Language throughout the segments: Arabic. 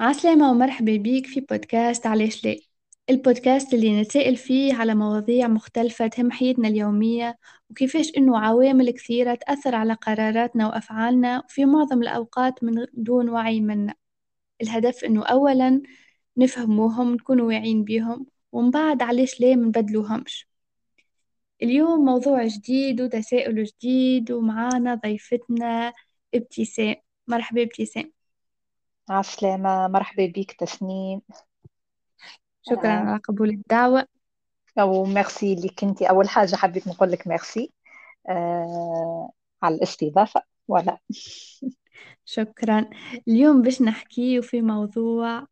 عسلامة ومرحبا بيك في بودكاست علاش ليه البودكاست اللي نتسائل فيه على مواضيع مختلفة تهم حياتنا اليومية وكيفاش إنه عوامل كثيرة تأثر على قراراتنا وأفعالنا وفي معظم الأوقات من دون وعي منا. الهدف إنه أولا نفهموهم نكونوا واعيين بيهم ومن بعد علاش ليه منبدلوهمش اليوم موضوع جديد وتساؤل جديد ومعانا ضيفتنا ابتسام. مرحبا ابتسام. عسلامة مرحبا بك تسنيم. شكرا آه، على قبول الدعوة. أو ميرسي لك أنت أول حاجة حبيت نقول لك ميرسي. آه على الاستضافة. ولا. شكرا. اليوم باش نحكي في موضوع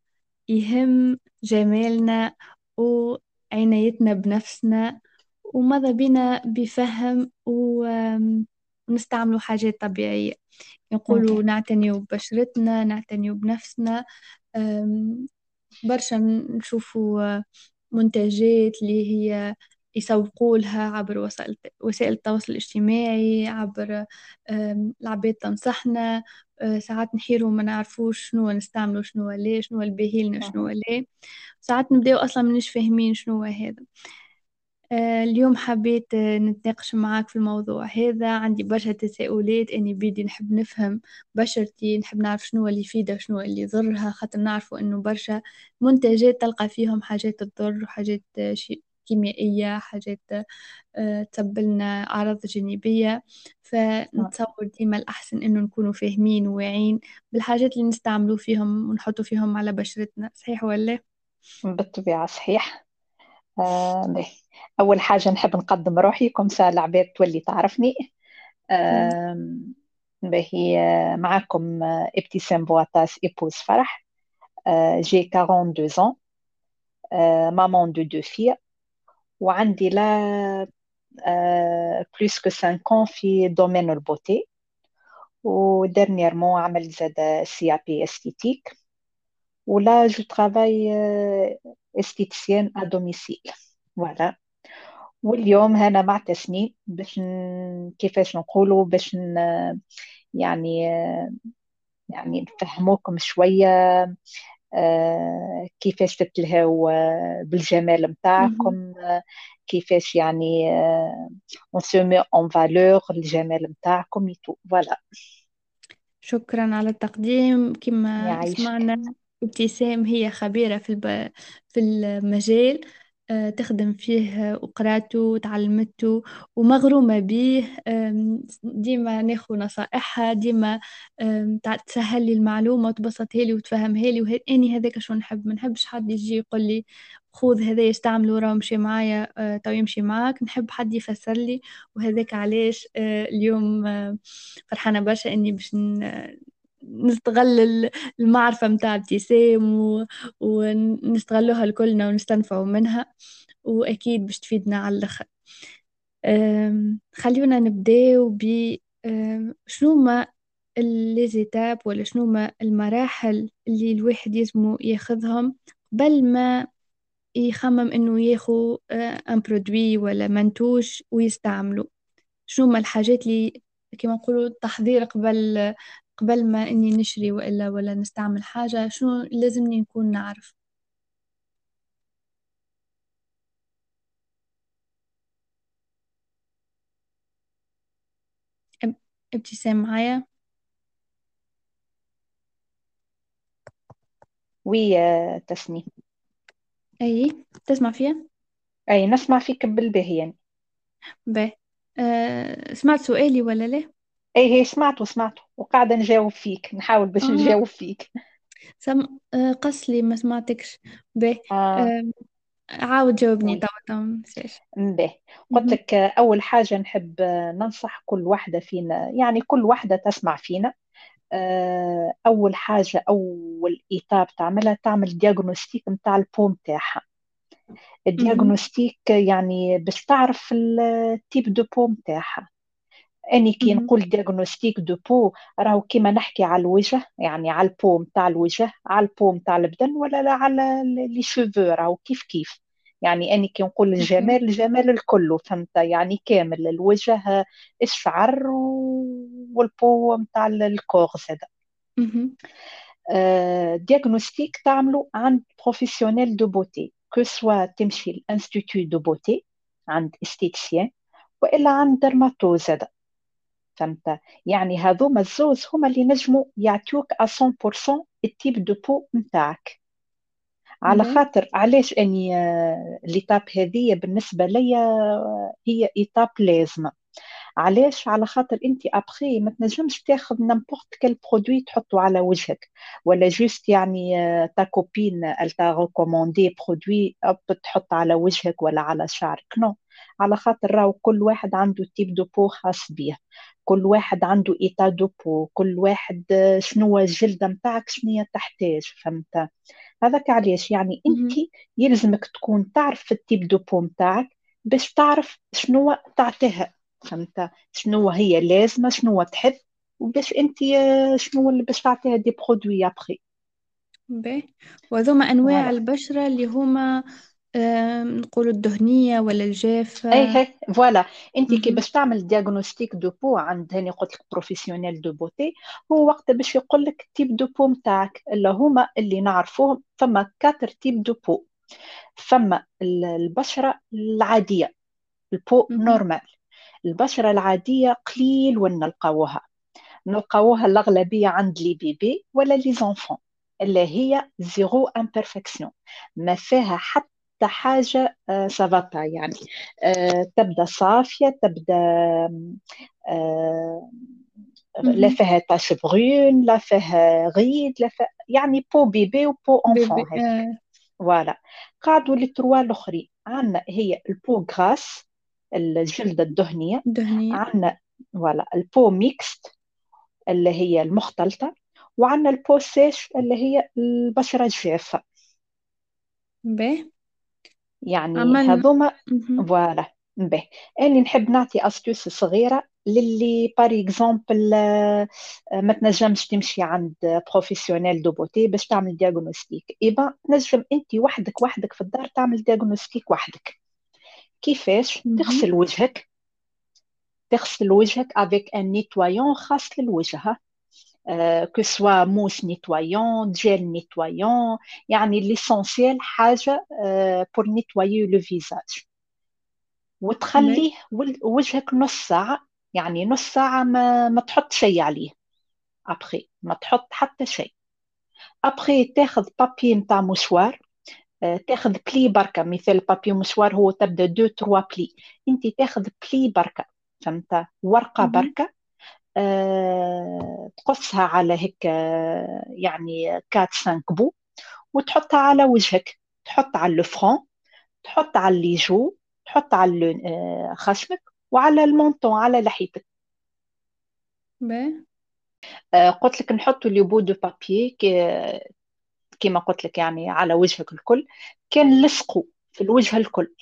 يهم جمالنا وعنايتنا بنفسنا وماذا بينا بفهم ونستعملوا حاجات طبيعية. مهم. نقولوا نعتنيوا ببشرتنا نعتنيوا بنفسنا برشا نشوفوا منتجات اللي هي يسوقوا لها عبر وسائل وسائل التواصل الاجتماعي عبر العباد تنصحنا أه، ساعات نحيروا ما نعرفوش شنو نستعملوا شنو ليه شنو الباهي لنا شنو. ليه ساعات نبداو أصلا مش فاهمين شنو هذا أه، اليوم حبيت أه، نتناقش معاك في الموضوع هذا. عندي برشا تساؤلات أني بدي نحب نفهم بشرتي نحب نعرف شنو اللي يفيدها شنو اللي يضرها خاطر نعرفوا إنه برشا منتجات تلقى فيهم حاجات تضر وحاجات شي كيميائية حاجات أه، تسبلنا أعراض جانبية. فنتصور ديما الأحسن إنه نكونوا فاهمين وواعين بالحاجات اللي نستعملوا فيهم ونحطوا فيهم على بشرتنا. صحيح ولا؟ بالطبيعة صحيح. آه. أول حاجة نحب نقدم روحي كم سا العباد تولي تعرفني. آه باهي معاكم إبتسام بواتاس épouse فرح. آه j'ai 42 ans. آه maman de deux filles وعندي là آه plus que 5 ans في domaine ال beauté. و dernièrement عملت زاد سي esthétique. و là je travaille esthéticienne à domicile voilà واليوم هنا مع تسنيم باش. كيفاش نقولوا باش. يعني يعني نفهموكم شوية آه، كيفاش تتلهوا آه، بالجمال. متاعكم آه، كيفاش يعني on se met en valeur الجمال متاعكم يتو voilà شكرا على التقديم كما سمعنا ابتسام هي خبيرة في الب... في المجال آه، تخدم فيه وقراته وتعلمته ومغرومة آم، ديما ناخذ نصائحها ديما تسهل لي المعلومة وتبسطها لي وتفهمها لي وأني هذاك شو نحب؟ ما نحبش حد يجي يقول لي خذ هذا يستعمله راه مشي معايا آه، تو يمشي معاك. نحب حد يفسر لي وهذاك علاش آه، اليوم فرحانة برشا إني باش ن- نستغل ال- المعرفة متاع ابتسام و... ونستغلوها لكلنا ونستنفعوا منها وأكيد باش تفيدنا على الآخر. أم، خلونا نبداو ب شنو ما الليزيتاب ولا شنو ما المراحل اللي الواحد يلزمو ياخذهم قبل ما يخمم إنه ياخو ان برودوي ولا منتوج ويستعمله شنو ما الحاجات اللي كما نقولوا التحضير قبل قبل ما إني نشري وإلا ولا نستعمل حاجة شنو لازمني نكون نعرف؟ أب- ابتسام معايا؟ وي آه، تسنيم أي تسمع فيها أي نسمع فيك بالباهي يعني. باهي. أه سمعت سؤالي ولا لا؟ أي هي سمعته سمعته وقاعدة نجاوب فيك نحاول باش آه. نجاوب فيك. سم... أه قصلي ما سمعتكش. باهي. آه. أه عاود جاوبني. توا توا متنساش مباه قلت. لك آه، أول حاجة نحب آه، ننصح كل واحدة فينا يعني كل واحدة تسمع فينا. آه، أول حاجة أول إيتاب تعملها تعمل دياغنوستيك متاع البو متاعها مهم. الدياغنوستيك يعني باش تعرف ال type de peau متاعها أني كي. نقول diagnostic de peau راهو كيما نحكي على الوجه يعني على ال peau متاع الوجه على ال peau متاع البدن ولا لا على les cheveux راهو كيف كيف. يعني أني كي نقول الجمال الجمال الكل فهمت؟ يعني كامل الوجه الشعر وال peau متاع ال corps زاد. diagnostic تعملوا عند professionnel de beauté que ce soit تمشي ل institut de beauté عند esthéticienne وإلا عند dermato هذا. فهمت؟ يعني هذوما الزوز هما اللي نجموا يعطيوك 100% ال type de peau نتاعك. على خاطر علاش أني l'étape هذه بالنسبة ليا هي étape لازمة. علاش؟ على خاطر أنت ابخي ما تنجمش تاخذ n'importe quel produit تحطه على وجهك. ولا juste يعني ta copine t'a recommandé produit تحط على وجهك ولا على شعرك. non على خاطر راهو كل واحد عنده type de peau خاص بيه. كل واحد عنده état de peau كل واحد شنو الجلدة متاعك شنو تحتاج فهمت؟ هذاك علاش؟ يعني انت يلزمك تكون تعرف ال type de peau متاعك باش تعرف شنو تعطيها فهمت؟ شنو هي لازمة شنو تحب وباش انت شنو اللي باش تعطيها des produits après. باهي. وهذوما أنواع البشرة اللي هما نقولوا الدهنية ولا الجافة. أي هي voilà. انت كي باش تعمل diagnostic de peau عند هاني قلت لك professionnel de beauté هو وقت باش يقول لك type de peau نتاعك اللي هما اللي نعرفوهم فما quatre types de peau فما البشرة العادية ال peau normale البشرة العادية قليل وين نلقاوها نلقاوها الأغلبية عند les bébés ولا les enfants اللي هي zéro imperfection ما فيها حتى حاجة ça va être آه، يعني. آه، تبدأ صافية تبدأ آه، لا فيها taches brunes لا فيها غيد لا فيها يعني peau bébé و peau enfant voilà قعدوا les trois الأخرين. عندنا هي ال peau grasse الجلدة الدهنية. دهنية. عندنا ولا ال peau mixte اللي هي المختلطة. وعندنا ال peau sèche اللي هي البشرة الجافة. به يعني عمل... هذوما voilà. به. اللي نحب نعطي astuce صغيرة للي par exemple ما تنجمش تمشي عند professionnel de beauté باش تعمل diagnostic et bah تنجم أنت وحدك وحدك في الدار تعمل diagnostic وحدك. كيفاش؟ تغسل وجهك. تغسل وجهك avec un nettoyant خاص للوجه que ce soit mousse nettoyante gel nettoyant يعني l'essentiel حاجة pour nettoyer le visage وتخليه وجهك نص ساعة يعني نص ساعة ما, ما تحط شيء عليه. ابخي ما تحط حتى شيء. après تاخذ papier نتاع mouchoir. تاخذ pli بركة. مثال papier mouchoir هو تبدأ deux trois plis أنت تاخذ pli بركة. فهمت؟ ورقة بركة. تقصها على هيك يعني 4 5 بو وتحطها على وجهك. تحط على ال front تحط على les joues تحط على آه، خشمك وعلى ال menton على لحيتك. قلت لك نحطوا les bouts de papier كما قلت لك يعني على وجهك الكل. كان لصقوا في الوجه الكل.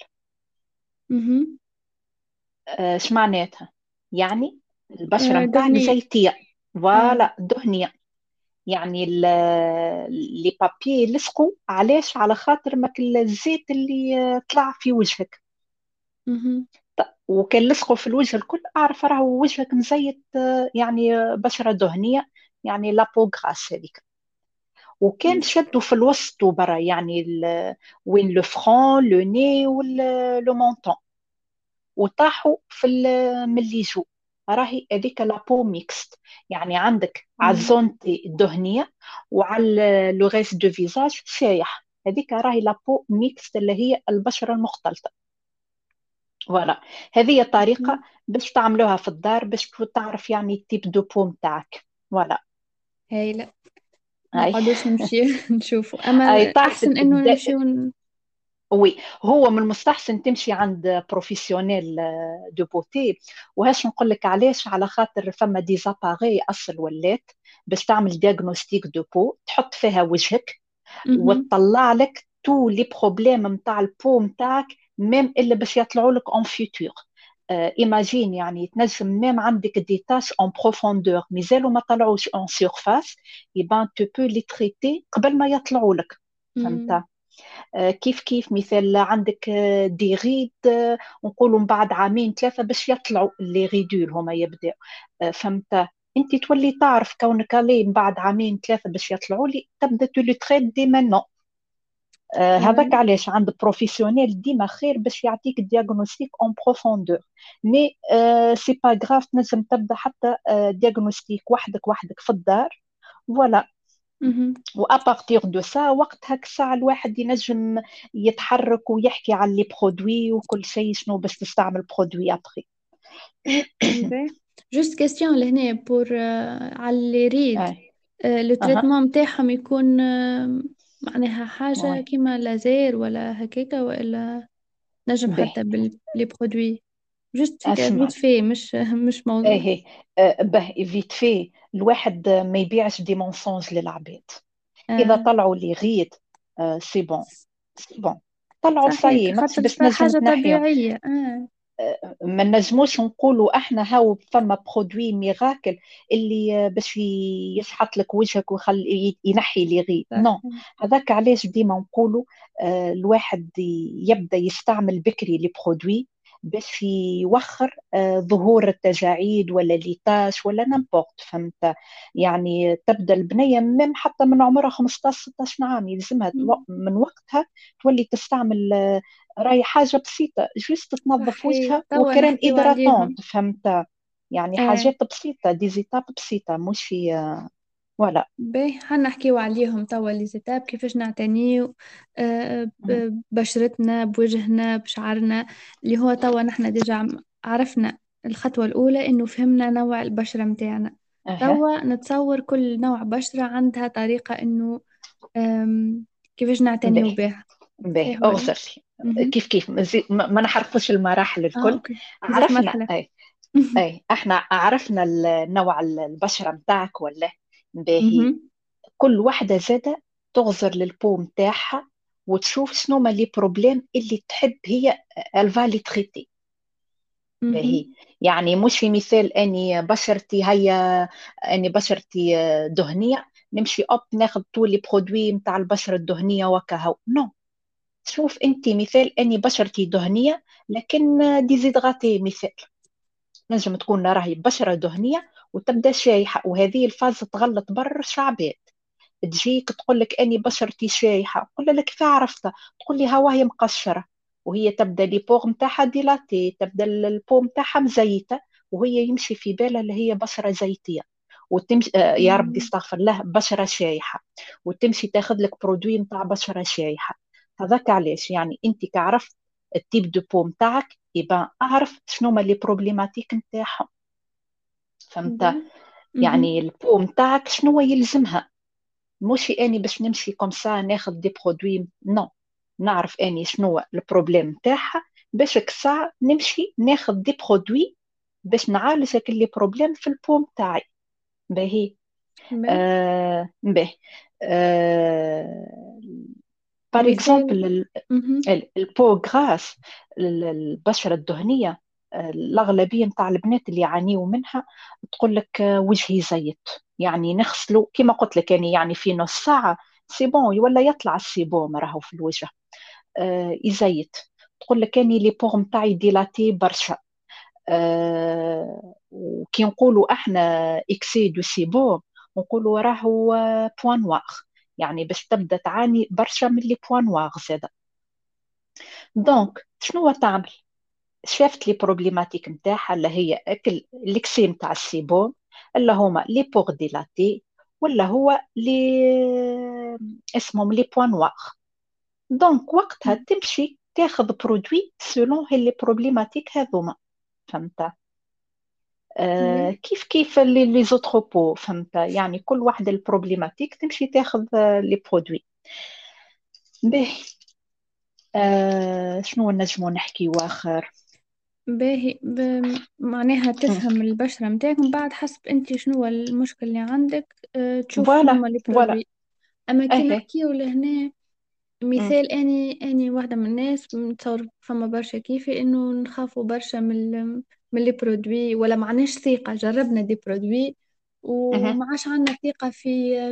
اش آه معناتها يعني البشرة. آه متاعك زيتية voilà دهنية. يعني les papiers لصقوا علاش على خاطر ما الزيت اللي طلع في وجهك. وكان لصقوا في الوجه الكل أعرف راهو وجهك مزيت آه، يعني بشرة دهنية يعني la peau grasse هذيك. وكان شدوا في الوسط وبرا يعني وين le front le nez le menton وطاحوا في من joues راهي هذيك la peau mixte يعني عندك على ال zone T الدهنية وعلى le reste du visage سايح. هذيك راهي la peau mixte اللي هي البشرة المختلطة. voilà هذه الطريقة باش تعملوها في الدار باش تعرف يعني ال type de peau نتاعك. voilà هايلة. ما نقعدوش نمشي نشوفوا أما أحسن إنه نمشيو oui هو من المستحسن تمشي عند professionnel de beauté وهاش نقول لك علاش؟ على خاطر فما des appareils أصل ولات باش تعمل diagnostic de peau تحط فيها وجهك وتطلع لك tous les problèmes نتاع ال peau نتاعك même اللي باش يطلعوا لك en futur imagine يعني تنجم même عندك des taches en profondeur مازالوا ما طلعوش en surface يبان tu peux les traiter قبل ما يطلعوا لك. فهمت؟ كيف كيف مثال عندك des rides نقولوا من بعد عامين ثلاثة باش يطلعوا les rides ولا هما يبداو. فهمت؟ انت تولي تعرف كونك عليه من بعد عامين ثلاثة باش يطلعوا لي تبدا تولي traite dès maintenant آه هذاك. علاش؟ عند professionnel ديما خير باش يعطيك diagnostic en profondeur mais آه c'est pas grave تنجم تبدا حتى آه diagnostic وحدك وحدك في الدار. voilà مهم. و à partir de ça وقتها الساعة الواحد ينجم يتحرك ويحكي على les produits وكل شيء شنو باش تستعمل produit après. juste question لهنا pour على اللي يريد. اي لو تريتمون متاعهم يكون آه، معناها حاجة وي كيما لازير ولا هكاكا ولا نجم حتى باللي برودوي. جوست فيت في مش مش موضوع. إيه به فيت في الواحد ما يبيعش دي مونسونج للعباد. إذا آه طلعوا لي آه سي بون سي بون طلعوا ماكش خاطر باش نجم حاجة تنحيهم طبيعية. آه. ما نجموش نقولوا إحنا هاو فما برودوي ميراكل اللي باش ي- يشحط لك وجهك ويخلي ينحي لي غي نو هذاك علاش ديما نقولوا آه، الواحد يبدأ يستعمل بكري les produits باش يوخر آه، ظهور التجاعيد ولا les taches ولا n'importe فهمت؟ يعني تبدأ البنية من حتى من عمرها 15 16 عام يلزمها من وقتها تولي تستعمل آه، راهي حاجة بسيطة juste تنظف وجهها و crème hydratante فهمت؟ يعني آه. حاجات بسيطة دي زيتاب بسيطة مش في ولا. باهي حنحكيو عليهم توا لي زيتاب كيفاش نعتنيو آه،. ب- ببشرتنا بوجهنا بشعرنا اللي هو توا نحنا ديجا عم- عرفنا الخطوة الأولى إنه فهمنا نوع البشرة متاعنا. توا نتصور كل نوع بشرة عندها طريقة إنه آم، كيفاش نعتنيو باهي. بها. باهي؟ اغزر مهم. كيف كيف؟ ما زي- ما ما نحرقوش المراحل آه الكل. عرفنا. اي اي إحنا عرفنا ال- نوع البشرة متاعك ولا؟ باهي. كل واحدة زادة تغزر لل peau متاعها وتشوف شنو ما les problèmes اللي تحب هي الفالي traiter باهي. يعني مش في مثال أني بشرتي هيا أني بشرتي دهنية نمشي اب ناخذ tous les produits نتاع البشرة الدهنية وكهو non. شوف انت مثال أني بشرتي دهنية لكن déshydratée مثال. نجم تكون راهي بشرة دهنية وتبدأ شايحه وهذه ال phase تغلط برشا عباد. تجيك تقول لك أني بشرتي شايحه قول لك كيف عرفتها تقول لي هوا هي مقشرة. وهي تبدأ les pores نتاعها dilatés تبدأ ال peau نتاعها مزيتة وهي يمشي في بالها اللي هي بشرة زيتية. وتمشي آه يا ربي. استغفر الله بشرة شايحه وتمشي تاخذ لك produit نتاع بشرة شايحه هذاك علاش؟ يعني أنت كعرفت ال type de peau نتاعك يبقى أعرف شنو هما les problématiques نتاعهم فهمت. يعني. ال peau نتاعك شنو يلزمها مش أني باش نمشي comme ça ناخذ des produits non نعرف أني شنو ال problème نتاعها باش comme ça نمشي ناخذ des produits باش نعالج هاك les problèmes في ال peau نتاعي باهي باهي. آه باهي آه par exemple. ال peau grasse البشرة الدهنية الأغلبية نتاع البنات اللي يعانيوا منها تقول لك آه، وجهي زيت يعني نغسله كما قلت لك يعني يعني في نص ساعة c'est bon ولا يطلع ال sébum راهو في الوجه. آه، يزيت تقول لك اني les pores نتاعي dilatés برشا. آه، وكي نقولوا أحنا excès de sébum نقولوا راهو points noirs. يعني باش تبدا تعاني برشا من les points noirs زاده. donc شنو تعمل؟ شافت les problématiques نتاعها اللي هي أكل l'excès نتاع ال sébum اللي هما les pores dilatés ولا هو لي اسمهم les points noirs donc وقتها تمشي تاخذ produit selon هي les problématiques هذوما. فهمت؟ آه. كيف كيف les les autres peaux فهمت؟ يعني كل واحدة ال problématique تمشي تاخذ آه، les produits باهي. آه شنو نجمو نحكي واخر باهي ب... معناها تفهم البشرة متاعك من بعد حسب أنت شنو المشكل اللي عندك آه تشوف شنو voilà هما les voilà produits أما كي اهي نحكيو لهنا مم. مثال أني أني واحدة من الناس نتصور فما برشا كيفي إنه نخافوا برشا من ال... من les produits ولا معناش ثقة جربنا des produits. وما عادش عندنا ثقة في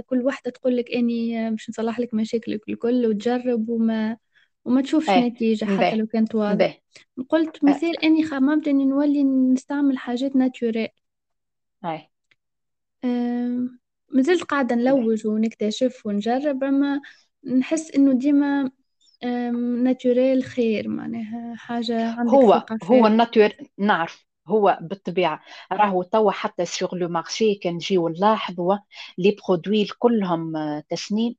كل واحدة تقول لك أني باش نصلح لك مشاكلك الكل وتجرب وما وما تشوفش إيه نتيجة حتى باهي لو كانت واضحة. باهي قلت آه، مثال أني خممت اني نولي نستعمل حاجات naturelles. إيه. مازلت قاعدة نلوج ونكتشف ونجرب أما نحس إنه ديما naturel خير معناها حاجة عندك هو ثقة هو فيها. ال nature نعرف هو بالطبيعة راهو توا حتى sur le marché كان نجيو نلاحظوا les produits كلهم آه، تسنيم. آه،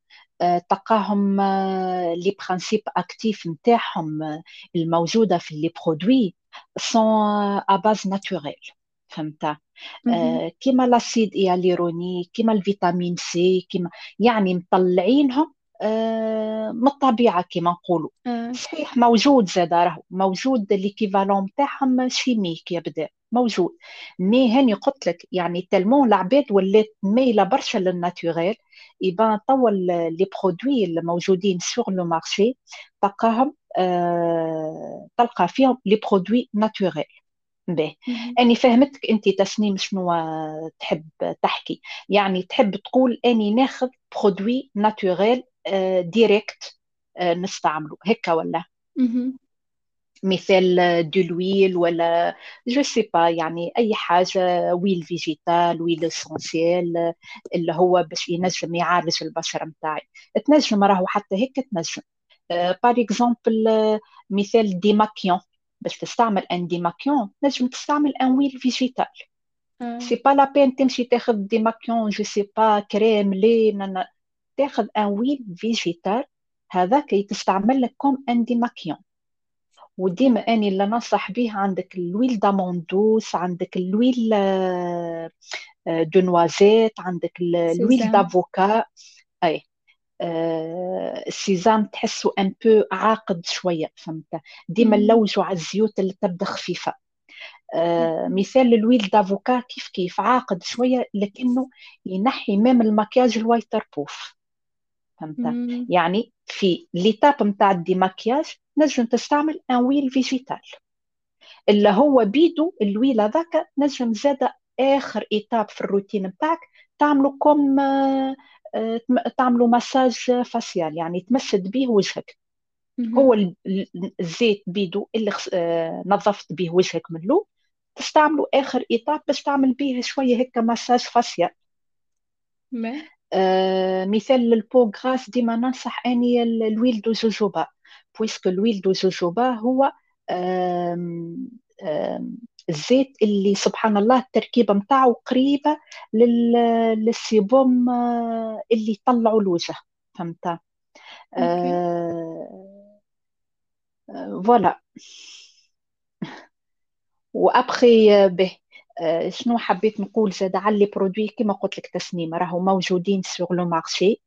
تلقاهم آه، les principes actifs نتاعهم آه، الموجودة في les produits sont à base naturelle فهمت. آه، كيما l'acide hyaluronique كيما الفيتامين سي كيما يعني مطلعينهم آه، من الطبيعة كيما نقولوا آه. صحيح موجود زاد راهو موجود l'équivalent تاعهم chimique يبدا موجود. mais هاني قلت لك يعني tellement العباد ولات مايله برشا لل naturel يبان توا ال- les produits الموجودين sur le marché تلقاهم آه تلقى فيهم les produits naturels. مهم. أني فهمتك أنت تسنيم شنو تحب تحكي. يعني تحب تقول أني ناخذ produit naturel آه direct آه نستعمله. هيك ولا. مثال de l'huile ولا je sais pas يعني أي حاجة huile végétale huile essentielle اللي هو باش ينجم يعالج البشره نتاعي تنجم راهو حتى هيك تنجم. par exemple مثال démaquillant باش تستعمل un démaquillant نجم تستعمل une huile végétale. آه. c'est pas la peine تمشي تاخذ démaquillant je sais pas crème لي نانا تاخذ une huile végétale هذاك يتستعمل لك comme un démaquillant وديما أني اللي ننصح به عندك ال huile d'amande douce عندك ال huile آه، آه، de noisette عندك ال- ال huile d'avocat. أي آه، ال sésame تحسه un peu عاقد شوية فهمت؟ ديما مهم. نلوجوا على الزيوت اللي تبدأ خفيفة. آه،. مثال ال huile d'avocat كيف كيف؟ عاقد شوية لكنه ينحي même المكياج ال waterproof. فهمت. يعني في l'étape نتاع ال démaquillage نجم تستعمل une huile végétale. اللي هو بيدو ال huile هذاك نجم زادة آخر étape في الروتين بتاعك تعملوا comme آه، تعملوا massage facial يعني تمسد به وجهك. هو ال- ال- الزيت بيدو اللي آه، نظفت به وجهك منه تستعملوا آخر étape باش تعمل به شوية هيك massage facial. مثال لل peau grasse ديما ننصح اني ال- ال huile de jojoba puisque ال huile de jojoba هو الزيت اللي سبحان الله التركيبة متاعه قريبة لل- لل sébum اللي يطلعوا الوجه فهمت voilà و après به شنو حبيت نقول؟ زاد على les produits كما قلت لك تسنيم راهو موجودين sur le marché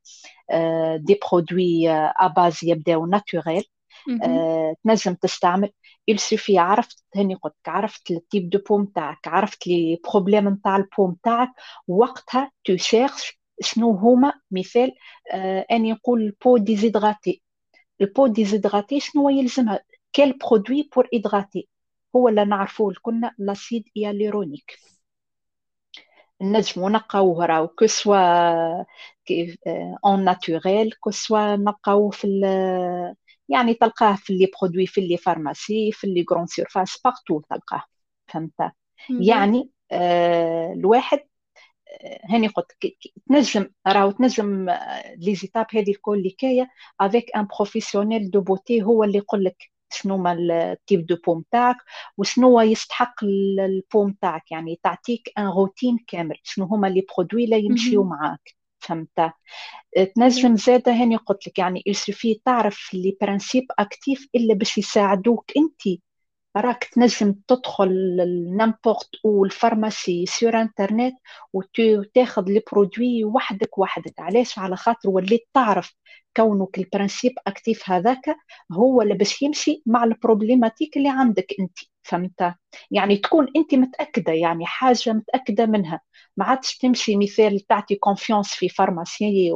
des produits à base يبداو naturelle مهم. تنجم تستعمل. Il suffit عرفت هني قلت لك عرفت ال type de peau متاعك عرفت les problèmes نتاع ال peau متاعك. وقتها tu cherches شنو هما مثال آه أني نقول ال peau déshydratée ال peau déshydratée شنو يلزمها؟ quel produit pour hydrater هو اللي نعرفوه كنا l'acide hyaluronique نجمو نلقاوه راهو que ce soit en naturel que ce soit نلقاوه في ال- يعني تلقاه في les produits في les pharmacies في les grandes surfaces partout تلقاه فهمت؟ يعني آه الواحد آه، هاني قلت تنجم راهو تنجم آه، les étapes هذه الكل اللي كايه avec un professionnel de beauté هو اللي يقول لك شنو ما ال type de peau متاعك وشنو هو يستحق ال- ال peau متاعك يعني تعطيك une routine كامل شنو هما les produits اللي يمشيو. معاك فهمت باهي تنجم زاده هاني قلت لك يعني il suffit تعرف les principes actifs اللي باش يساعدوك انت راك تنجم تدخل n'importe où ال pharmacie sur internet وتاخذ les produits وحدك وحدك. علاش؟ على خاطر وليت تعرف كونك ال principe actif هذاك هو اللي باش يمشي مع ال problématique اللي عندك أنت. فهمت؟ يعني تكون أنت متأكدة يعني حاجة متأكدة منها. ما عادش تمشي مثال تعطي confiance في pharmacie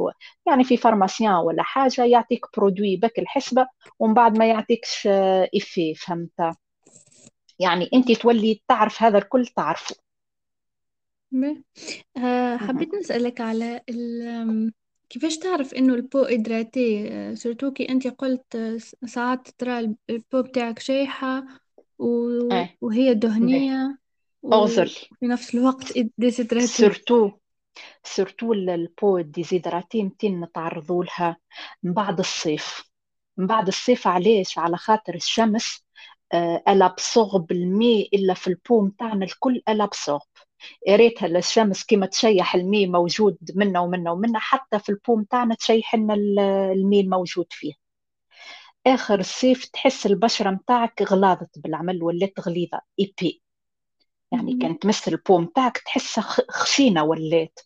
يعني في pharmacien ولا حاجة يعطيك برودوي بك الحسبة ومن بعد ما يعطيكش effet فهمت؟ يعني أنت تولي تعرف هذا الكل تعرفه. آه،. حبيت نسألك على ال كيفاش تعرف إنه ال peau hydratée؟ آه، surtout كي أنت قلت آه، ساعات ترى ال p- ال peau بتاعك شايحة و- إيه. وهي دهنية اغزر وفي نفس الوقت déshydratée surtout surtout ال peau déshydratée متين نتعرضوا لها من بعد الصيف. من بعد الصيف علاش؟ على خاطر الشمس elle absorbe الماء اللي في ال peau متاعنا الكل elle absorbe ريتها الشمس كيما تشيح الماء موجود منا ومنا ومنا حتى في ال peau متاعنا تشيح لنا الماء الموجود فيه. آخر الصيف تحس البشرة متاعك غلاظت بالعمل ولات غليظة ايبي يعني كانت تمس ال peau متاعك تحسها خشينة ولات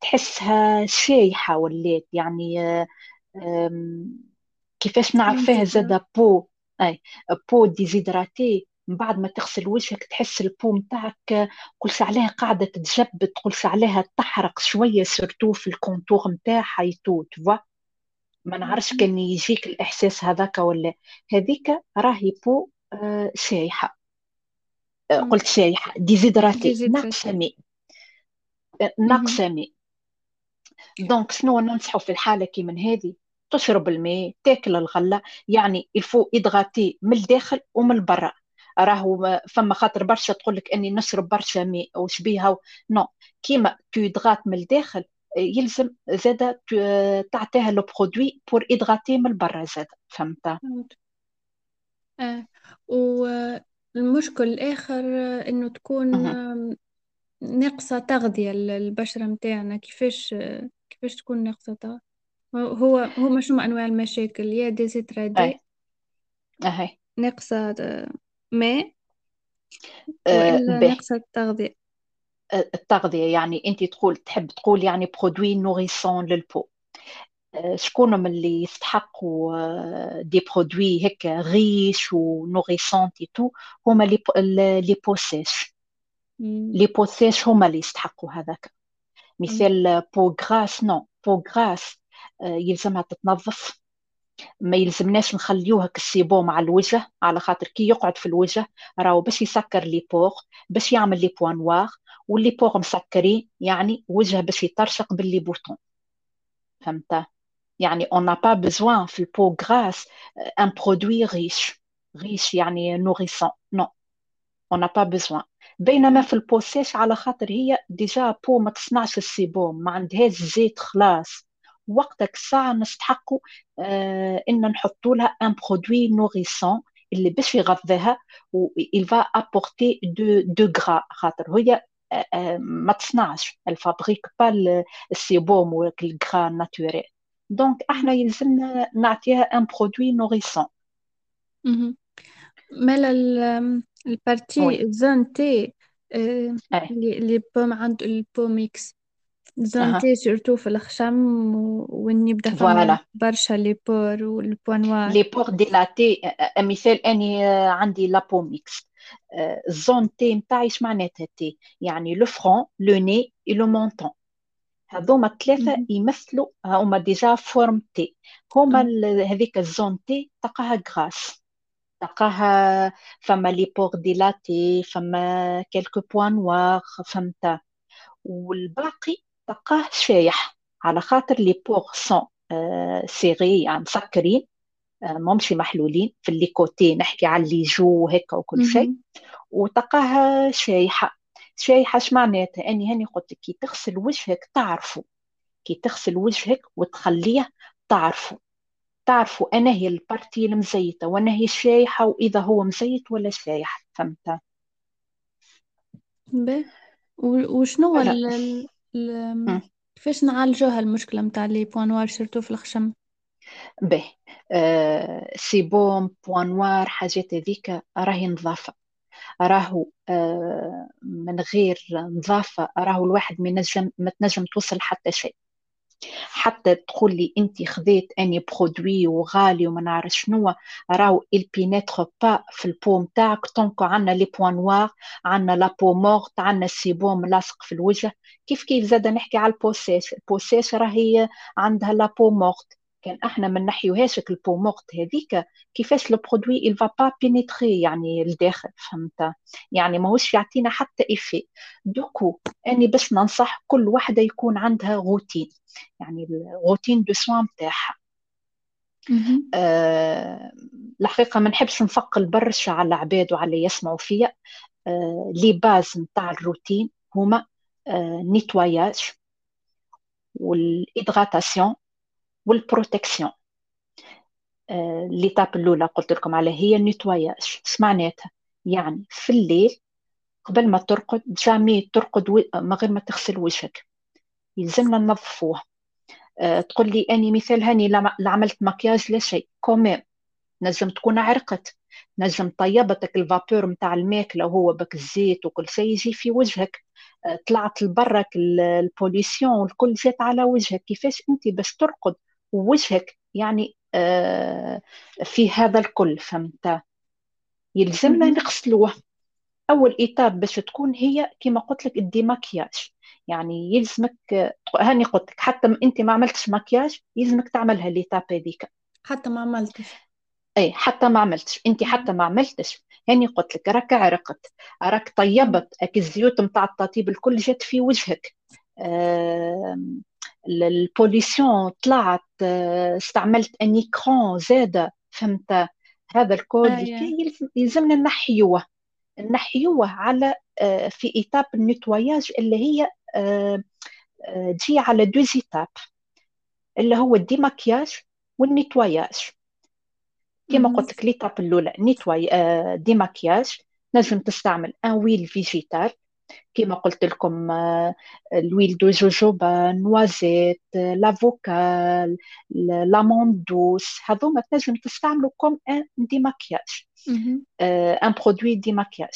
تحسها شايحة ولات. يعني كيفاش نعرفها زاد peau؟ أي peau déshydratée من بعد ما تغسل وجهك تحس ال peau متاعك قلت عليها قاعدة تجبد قلت عليها تحرق شوية surtout في ال contour متاعها يتو توا ما نعرفش كان يجيك الإحساس هذاك ولا هذيك راهي peau آه شايحة آه قلت شايحة déshydratée ناقصة ماء ناقصة ماء donc شنو ننصحوا في الحالة كي من هذه؟ تشرب الماء تاكل الغلة يعني il faut hydrater من الداخل ومن البرا. راهو فما خاطر برشا تقول لك إني نشرب برشا ماء وش بيها non كيما tu hydrates من الداخل يلزم زادا تعطيها le produit pour hydrater من البرا زادا فهمت؟ آه. والمشكل الآخر إنه تكون ناقصة تغذية البشرة متاعنا كيفاش كيفاش تكون ناقصة تغذية هو هما شنو أنواع المشاكل؟ يا أي. أهي. ناقصة ماء آه وإلا به ناقصة تغذية؟ آه، التغذية يعني أنت تقول تحب تقول يعني برودوي نوريسون للبو. آه، شكون من اللي يستحقوا آه، des produits riches و nourrissants تو هما les les مم. les peaux sèches هما اللي يستحقوا هذاك. مم. مثال peau grasse non peau grasse يلزمها تتنظف. ما يلزمناش نخليوها كال sébum على الوجه على خاطر كي يقعد في الوجه راهو باش يسكر les pores باش يعمل les points noirs و les pores مسكرين يعني وجه باش يطرشق ب les boutons. فهمت؟ يعني on n'a pas في ال peau grasse un produit riche riche يعني nourrissant non on n'a pas بينما في ال peau sèche على خاطر هي déjà peau ما تصنعش ال sébum ما عندهاش زيت خلاص. وقتك ساعة نستحقوا آه إن نحطوا لها un produit nourrissant اللي باش يغذيها و il va apporter de de gras خاطر هي آه آه ما تصنعش الفابريك با السيبوم والغرا ناتوريل دونك إحنا يلزمنا نعطيها un produit nourrissant مهم. مالا ال- ال partie oui zone T آه، أي. اللي اللي بوم عند ال peau zone أها. T surtout في الخشم و- وين يبدا فما voilà. برشا les pores و ال points noirs les pores dilatés مثال أني آه، عندي la peau mixte ال zone T نتاعي اش معناتها T؟ يعني le front le nez et le menton هذوما الثلاثة مهم. يمثلوا هما déjà forme T. هما. ال- هذيك ال zone T تلقاها grasse تلقاها فما les pores dilatés فما quelques points noirs فهمت؟ والباقي تلقاه شايح على خاطر les pores sont serrés يعني مسكرين آه، ماهمش محلولين في les côtés نحكي على les joues وهيك وكل شيء. وتلقاها شايحة شايحة اش معناتها؟ أني هاني قلت لك كي تغسل وجهك تعرفوا كي تغسل وجهك وتخليه تعرفوا تعرفوا أنا هي ال partie المزيتة وأنا هي الشايحة وإذا هو مزيت ولا شايح فهمت. و- وشنو ال ال-. كيفاش نعالجوها المشكلة متاع les points noirs surtout في الخشم؟ به آه sébum points noirs حاجات هذيك راهي نظافة. راهو آه من غير نظافة راهو الواحد ما ينجم ما تنجم توصل حتى شيء. حتى تقول لي انت خذيت un produit وغالي وما نعرف شنو راهو pénètre pas في ال peau نتاعك tant que عندنا les points noirs عندنا la peau morte عندنا ال sébum لاصق في الوجه. كيف كيف زاد نحكي على البوسيش البوسيش راهي عندها la peau morte كان إحنا ما نحيوهاش ال peau morte هذيك كيفاش le produit il va pas pénétrer يعني الداخل فهمت؟ يعني ماهوش يعطينا حتى effet donc أني باش ننصح كل واحدة يكون عندها روتين يعني ال routine de soin بتاعها مهم. أه الحقيقة ما نحبش نثقل برشا على العباد وعلى اللي يسمعوا فيا. أه les bases نتاع الروتين هما أه نيتواياج والإدغاتاسيون والبروتكسيون. ليتاب الأولى قلت لكم عليها هي ال nettoyage اش معناتها؟ يعني في الليل قبل ما ترقد jamais ترقد من غير ما تغسل وجهك. يلزمنا ننظفوه. أه تقول لي أني مثال هاني لا عملت مكياج لا شيء. quand même نجم تكون عرقت. نجم طيبتك ال vapeur نتاع الماكله وهو بك الزيت وكل شيء يجي في وجهك. أه طلعت لبرك ال pollution الكل جات على وجهك. كيفاش أنت باش ترقد؟ ووجهك يعني أه في هذا الكل فهمت؟ يلزمنا نغسلوه أول étape باش تكون هي كما قلت لك ال démaquillage. يعني يلزمك هاني قلت لك حتى أنت ما عملتش مكياج يلزمك تعملها l'étape هذيك. حتى ما عملتش. اي حتى ما عملتش. أنت حتى ما عملتش. هاني قلت لك راك عرقت. راك طيبت. اك الزيوت نتاع التطيب الكل جات في وجهك. آه ال pollution طلعت آه استعملت un écran زاده فهمت؟ هذا الكل أيه. يلزمنا نحيوه نحيوه على آه في étape ال nettoyage اللي هي تجي على deux étapes اللي هو ال démaquillage و ال nettoyage كما قلت لك l'étape الأولى nettoyage démaquillage نجم تستعمل une huile végétale كما قلت لكم ال huile de jojoba noisette l'avocat l'amande douce هذوما تنجم تستعملوا comme un démaquillage. un produit démaquillage.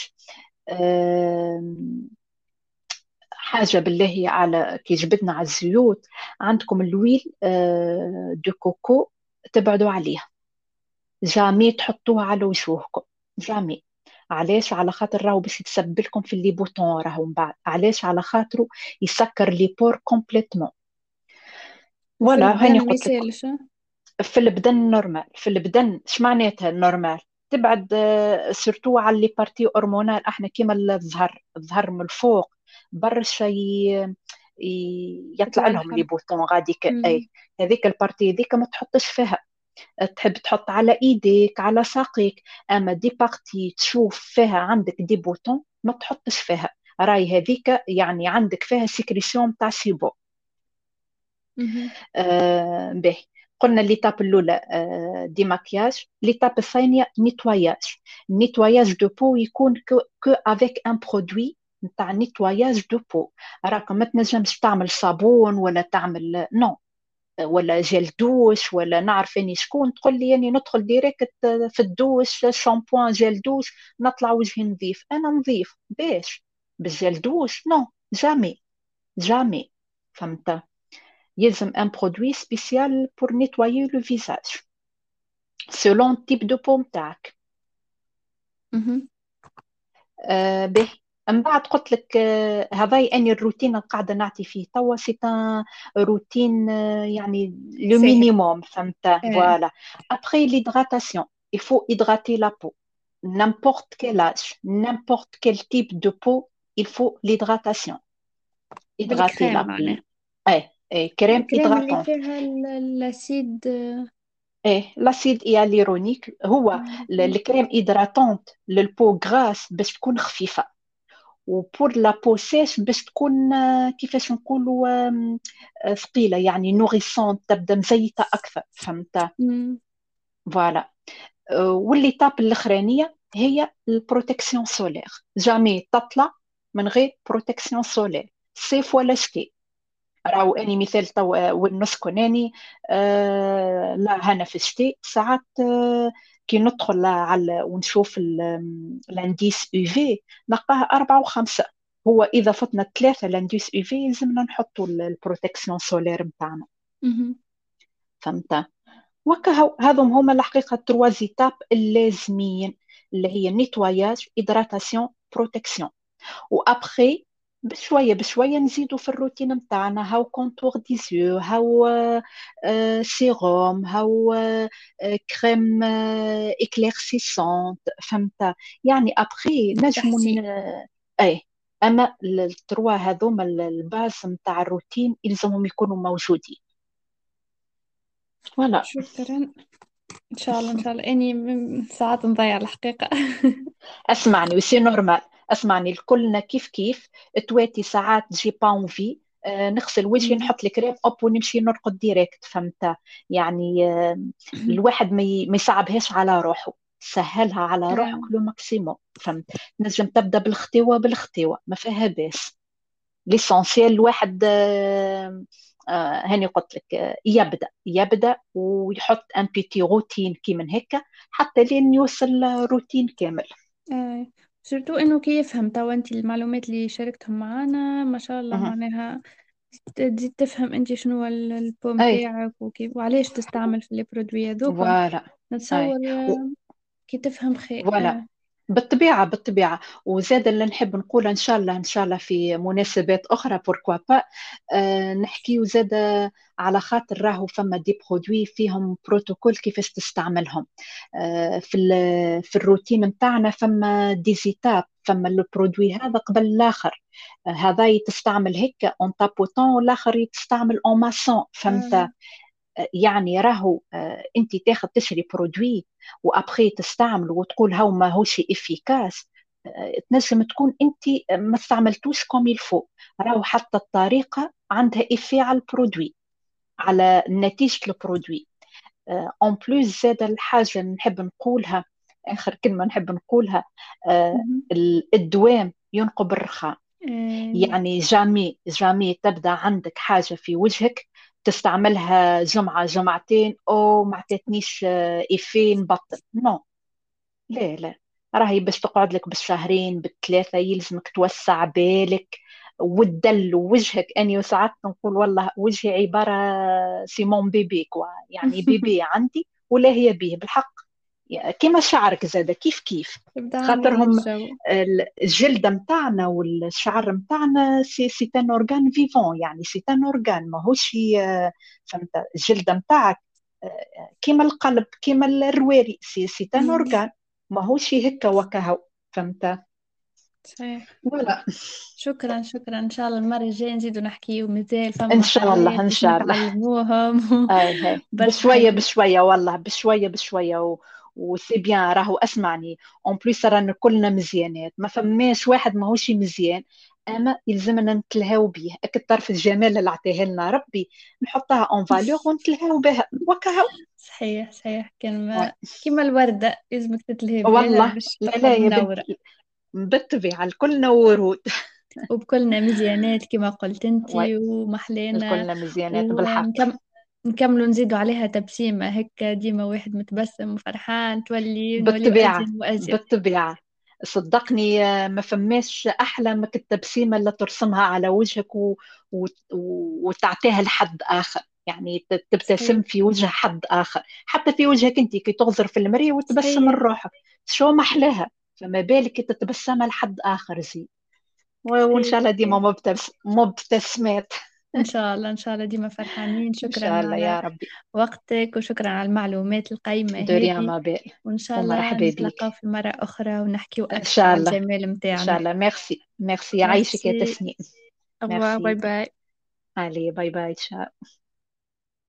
حاجة بالله على كي جبدنا على الزيوت عندكم ال huile de coco تبعدوا عليه jamais تحطوها على وجوهكم. jamais. علاش على خاطر راهو باش يتسبب لكم في les boutons راهو من بعد؟ علاش على خاطرو يسكر les pores complètement؟ ولا هاني قلت في البدن normal في البدن اش معناتها normal تبعد surtout على les parties hormonales إحنا كيما الظهر الظهر من الفوق برشا يطلع لهم les boutons غادي اي هذيك ال partie هذيك ما تحطش فيها. تحب تحط على إيديك على ساقيك. أما des parties تشوف فيها عندك des boutons ما تحطش فيها. راي هذيك يعني عندك فيها sécrétion تاع sébum آه به قلنا l'étape الأولى آه démaquillage l'étape الثانية nettoyage nettoyage de peau يكون que avec un produit نتاع nettoyage de peau راك ما تنجمش تعمل صابون ولا تعمل no ولا gel douche ولا نعرف أني شكون تقول لي يعني ندخل direct في الدوش shampoing gel douche نطلع وجهي نظيف. أنا نظيف. باش؟ بال gel douche؟ non jamais jamais فهمت؟ يلزم un produit spécial pour nettoyer le visage selon type de peau نتاعك باهي من بعد قلت لك آه، هذاي اني الروتين اللي قاعدة نعطي فيه توا c'est une routine يعني le minimum فهمت؟ voilà après l'hydratation il faut hydrater la peau. N'importe quel âge n'importe quel type de peau il faut l'hydratation. Hydrater la peau. اي اي crème hydratante فيها ال acide إيه l'acide hyaluronique هو ال crème hydratante لل peau grasse باش تكون خفيفة. و pour la peau sèche باش تكون كيفاش نقولوا ثقيلة يعني nourrissante تبدأ مزيتة أكثر فهمت؟ voilà. و l'étape الأخرانية هي ال protection solaire. jamais تطلع من غير protection solaire. صيف ولا شتي راهو أني مثال تو وين نسكن أني آه لا هنا في الشتاء ساعات آه كي ندخل على ونشوف ال indice UV نلقاه أربعة وخمسة. هو إذا فتنا ثلاثة ال indice UV يلزمنا نحطوا ال protection solaire نتاعنا فهمت؟ وكا هذم هما الحقيقة trois étapes اللازمين اللي هي nettoyage hydratation protection. و après بشوية بشوية نزيدوا في الروتين نتاعنا هاو contour des yeux هاو آه سيروم هاو آه كريم آه éclaircissante فهمت؟ يعني أبخي نجموا اي أما ال trois هذوما ال base نتاع الروتين يلزمهم يكونوا موجودين. voilà شكرا. إن شاء الله ان شاء الله اني ساعات نضيع الحقيقة. اسمعني و c'est normal أسمعني الكلنا كيف كيف. توا آني ساعات j'ai pas envie آه، نغسل وجهي. نحط الكريم hop ونمشي نرقد direct فهمت؟ يعني آه، الواحد ما يصعبهاش على روحه. سهلها على روحك آه. le maximum فهمت؟ نجم تبدأ بالختوه بالختوه ما فيها باس l'essentiel الواحد آه، هاني قلت لك يبدأ يبدأ ويحط une petite routine كي من هيك حتى لين يوصل روتين كامل. surtout إنه كي يفهم توا أنت المعلومات اللي شاركتهم معانا ما شاء الله مهم. معناها تزيد تفهم أنت شنو هو ال- ال peau أي. متاعك وكيف وعلاش تستعمل في هذوكم voilà. نتصور كي تفهم خير voilà. آه. بالطبيعة بالطبيعة. وزاد اللي نحب نقول إن شاء الله إن شاء الله في مناسبات أخرى pourquoi pas أه نحكيو زاد على خاطر راهو فما des produits فيهم بروتوكول كيفاش تستعملهم. أه في في الروتين نتاعنا فما des étapes فما ال produit هذا قبل الآخر. أه هذا تستعمل هيك en tapotant والآخر تستعمل en massant فهمت؟ آه. يعني راهو آه، انت تاخذ تشري produit و après تستعمل وتقول هاو ما هوش efficace تنجم تكون انت ما استعملتوش comme il faut راهو حتى الطريقة عندها effet على ال produit على نتيجة ال produit. en plus زاد الحاجة نحب نقولها آخر كلمة نحب نقولها آه، الدوام ينقب الرخام. آه. يعني jamais jamais تبدأ عندك حاجة في وجهك تستعملها جمعة جمعتين أو ما عطاتنيش آه، effet نبطل non. لا لا. راهي باش تقعد لك بالشهرين بالثلاثة يلزمك توسع بالك وتدل وجهك أني ساعات نقول والله وجهي عبارة سيمون بيبي كوا. يعني بيبي عندي ولا هي بيه. بالحق كيما شعرك زاده كيف كيف؟ خاطرهم الجو. ال- الجلد متاعنا والشعر متاعنا سي سي ان اورغان فيفون يعني سي ان اورغان ماهوش آه، فهمت؟ الجلد متاعك آه، كيما القلب كيما الرواري c'est c'est un. organe ماهوش هكا وكهو فهمت؟ صحيح. ولا شكرا شكرا. إن شاء الله المرة الجاية نزيدو نحكي ومازال ان فما شاء الله إن شاء الله. هاي برشا بشوية بشوية والله بشوية بشوية و... و c'est bien راهو أسمعني. en plus رانا كلنا مزيانات. ما فماش واحد ماهوش مزيان. أما يلزمنا نتلهاو بيه. اك الطرف الجمال اللي عطيه لنا ربي. نحطها en valeur ونتلهاو بها. وكهو صحيح صحيح. oui. كلمة كيما الوردة. لازمك تتلهي بها والله. لا لا بالطبيعة الكلنا ورود. وبكلنا مزيانات كما قلت oui. انتي ومحلينا الكلنا مزيانات بالحق. نكملوا نزيدوا عليها تبسيمة هيك ديما واحد متبسم وفرحان تولي نوليو بالطبيعة وأزين بالطبيعة. صدقني آه، ما فماش أحلى من التبسيمة اللي ترسمها على وجهك و... و... وتعطيها لحد آخر. يعني تبتسم في وجه حد آخر. حتى في وجهك أنت كي تغزر في المراية وتبسم من صحيح. روحك شو محلاها فما بالك كي تتبسم لحد آخر زي وإن شاء الله ديما. مبتسمات. إن شاء الله إن شاء الله. ديما فرحانين. إن شكرا شاء الله على يا ربي. وقتك وشكرا على المعلومات القيمة. دوريا هذه ما بال وإن شاء الله ومرحبا نتلاقاو في مرة أخرى ونحكيو إن أكثر شاء الله. الجمال إن شاء متاعنا الله. merci. merci. يعيشك يا ميرسي. تسنيم. باي ميرسي. باي Allez, bye bye, ciao.